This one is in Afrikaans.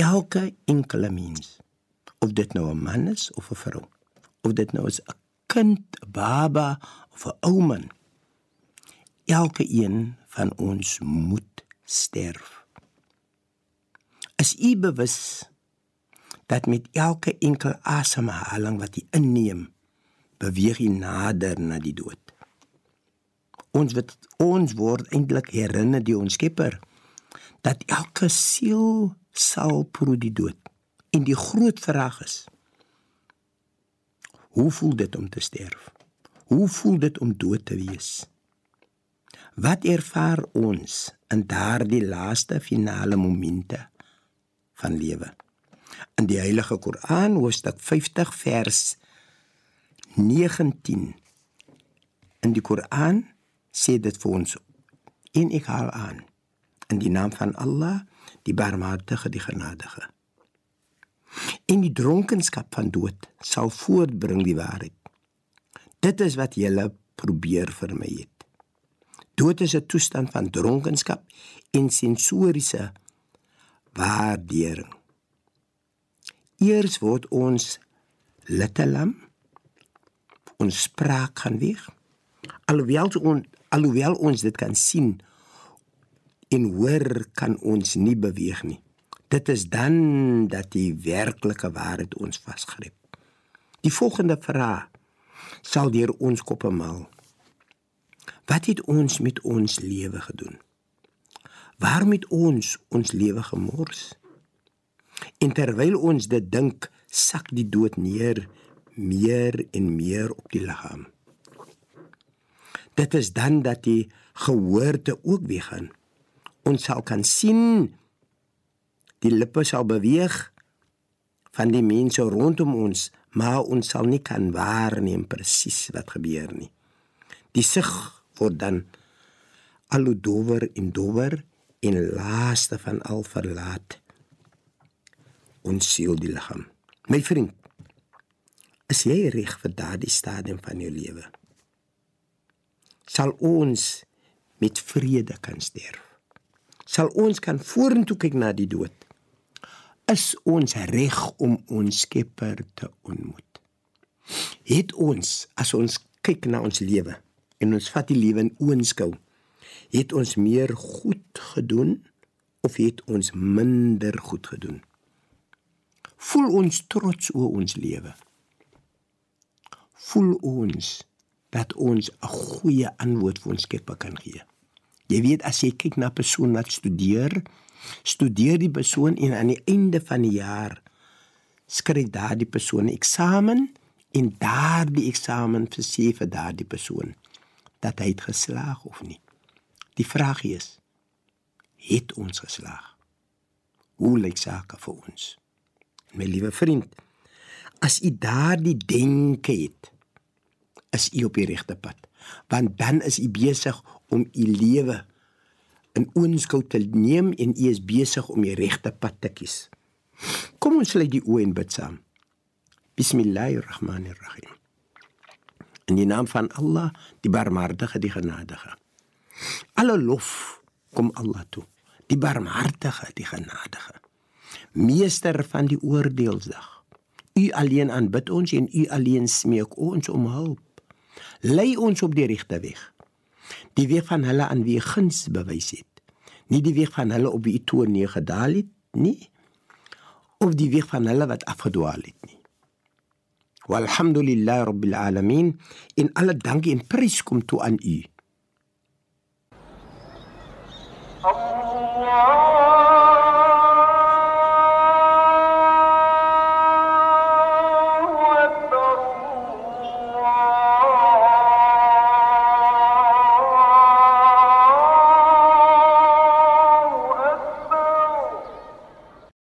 elke enkele mens, of dit nou 'n man is of 'n vrou, of dit nou is 'n kind, 'n baba of 'n ou man, elke een van ons moet sterf. Is u bewus dat met elke enkel asemhaling wat jy inneem, beweeg jy nader na die dood. Ons word ons word eintlik herinner die ons Skepper dat elke siel sal proe die dood. En die groot vraag is: Hoe voel dit om te sterf? Hoe voel dit om dood te wees? Wat ervaar ons in daardie laaste finale momente van lewe? in die Heilige Koran hoofstuk 50 vers 19 in die Koran sê dit vir ons en ek haal aan in die naam van Allah die barmhartige die genadige. En die dronkenskap van dood sal voortbring die waarheid. Dit is wat jy probeer vermy het. Dood is 'n toestand van dronkenskap en sensoriese waardering. Eers word ons littelam ons spraak gaan weg. Alhoewel ons alhoewel ons dit kan sien en hoor kan ons nie beweeg nie. Dit is dan dat die werklike waarheid ons vasgryp. Die volgende vraag sal deur ons koppe maal. Wat het ons met ons lewe gedoen? Waarom het ons ons lewe gemors? En terwyl ons dit dink, sak die dood neer meer en meer op die liggaam. Dit is dan dat die gehoorde ook weggaan. Ons sal kan sien die lippe sal beweeg van die mense rondom ons, maar ons sal nie kan waarneem presies wat gebeur nie. Die sig word dan al hoe dower en dower en laaste van al verlaat ons siel die liggaam. My vriend, is jy reg vir daardie stadium van jou lewe? Sal ons met vrede kan sterf? Sal ons kan vorentoe kyk na die dood? Is ons reg om ons Skepper te ontmoet? Het ons as ons kyk na ons lewe en ons vat die lewe in oënskou, het ons meer goed gedoen of het ons minder goed gedoen? voel ons trots oor ons lewe. Voel ons dat ons 'n goeie antwoord vir ons Skepper kan gee. Jy weet as jy kyk na 'n persoon wat studeer, studeer die persoon en aan die einde van die jaar skryf daardie persoon 'n eksamen en daardie eksamen verseë vir daardie persoon dat hy het geslaag of nie. Die vraag is: het ons geslaag? Hoe lyk sake vir ons? My liewe vriend, as u daardie denke het, is u op die regte pad. Want dan is u besig om u lewe in oënskou te neem en u is besig om die regte pad te kies. Kom ons sluit die oë en bid saam. Bismillahirrahmanirrahim. In die naam van Allah, die Barmhartige, die Genadige. Alle lof kom Allah toe. Die Barmhartige, die Genadige meester van die oordeelsdag. U alleen aanbid ons en u alleen smeek ons om hulp. Lei ons op die regte weg. Die weg van hulle aan wie guns bewys het. Nie die weg van hulle op wie toe neergedaal het nie of die weg van hulle wat afgedwaal het nie. Walhamdulillah rabbil alamin. In alle dank en prys kom toe aan U. Allah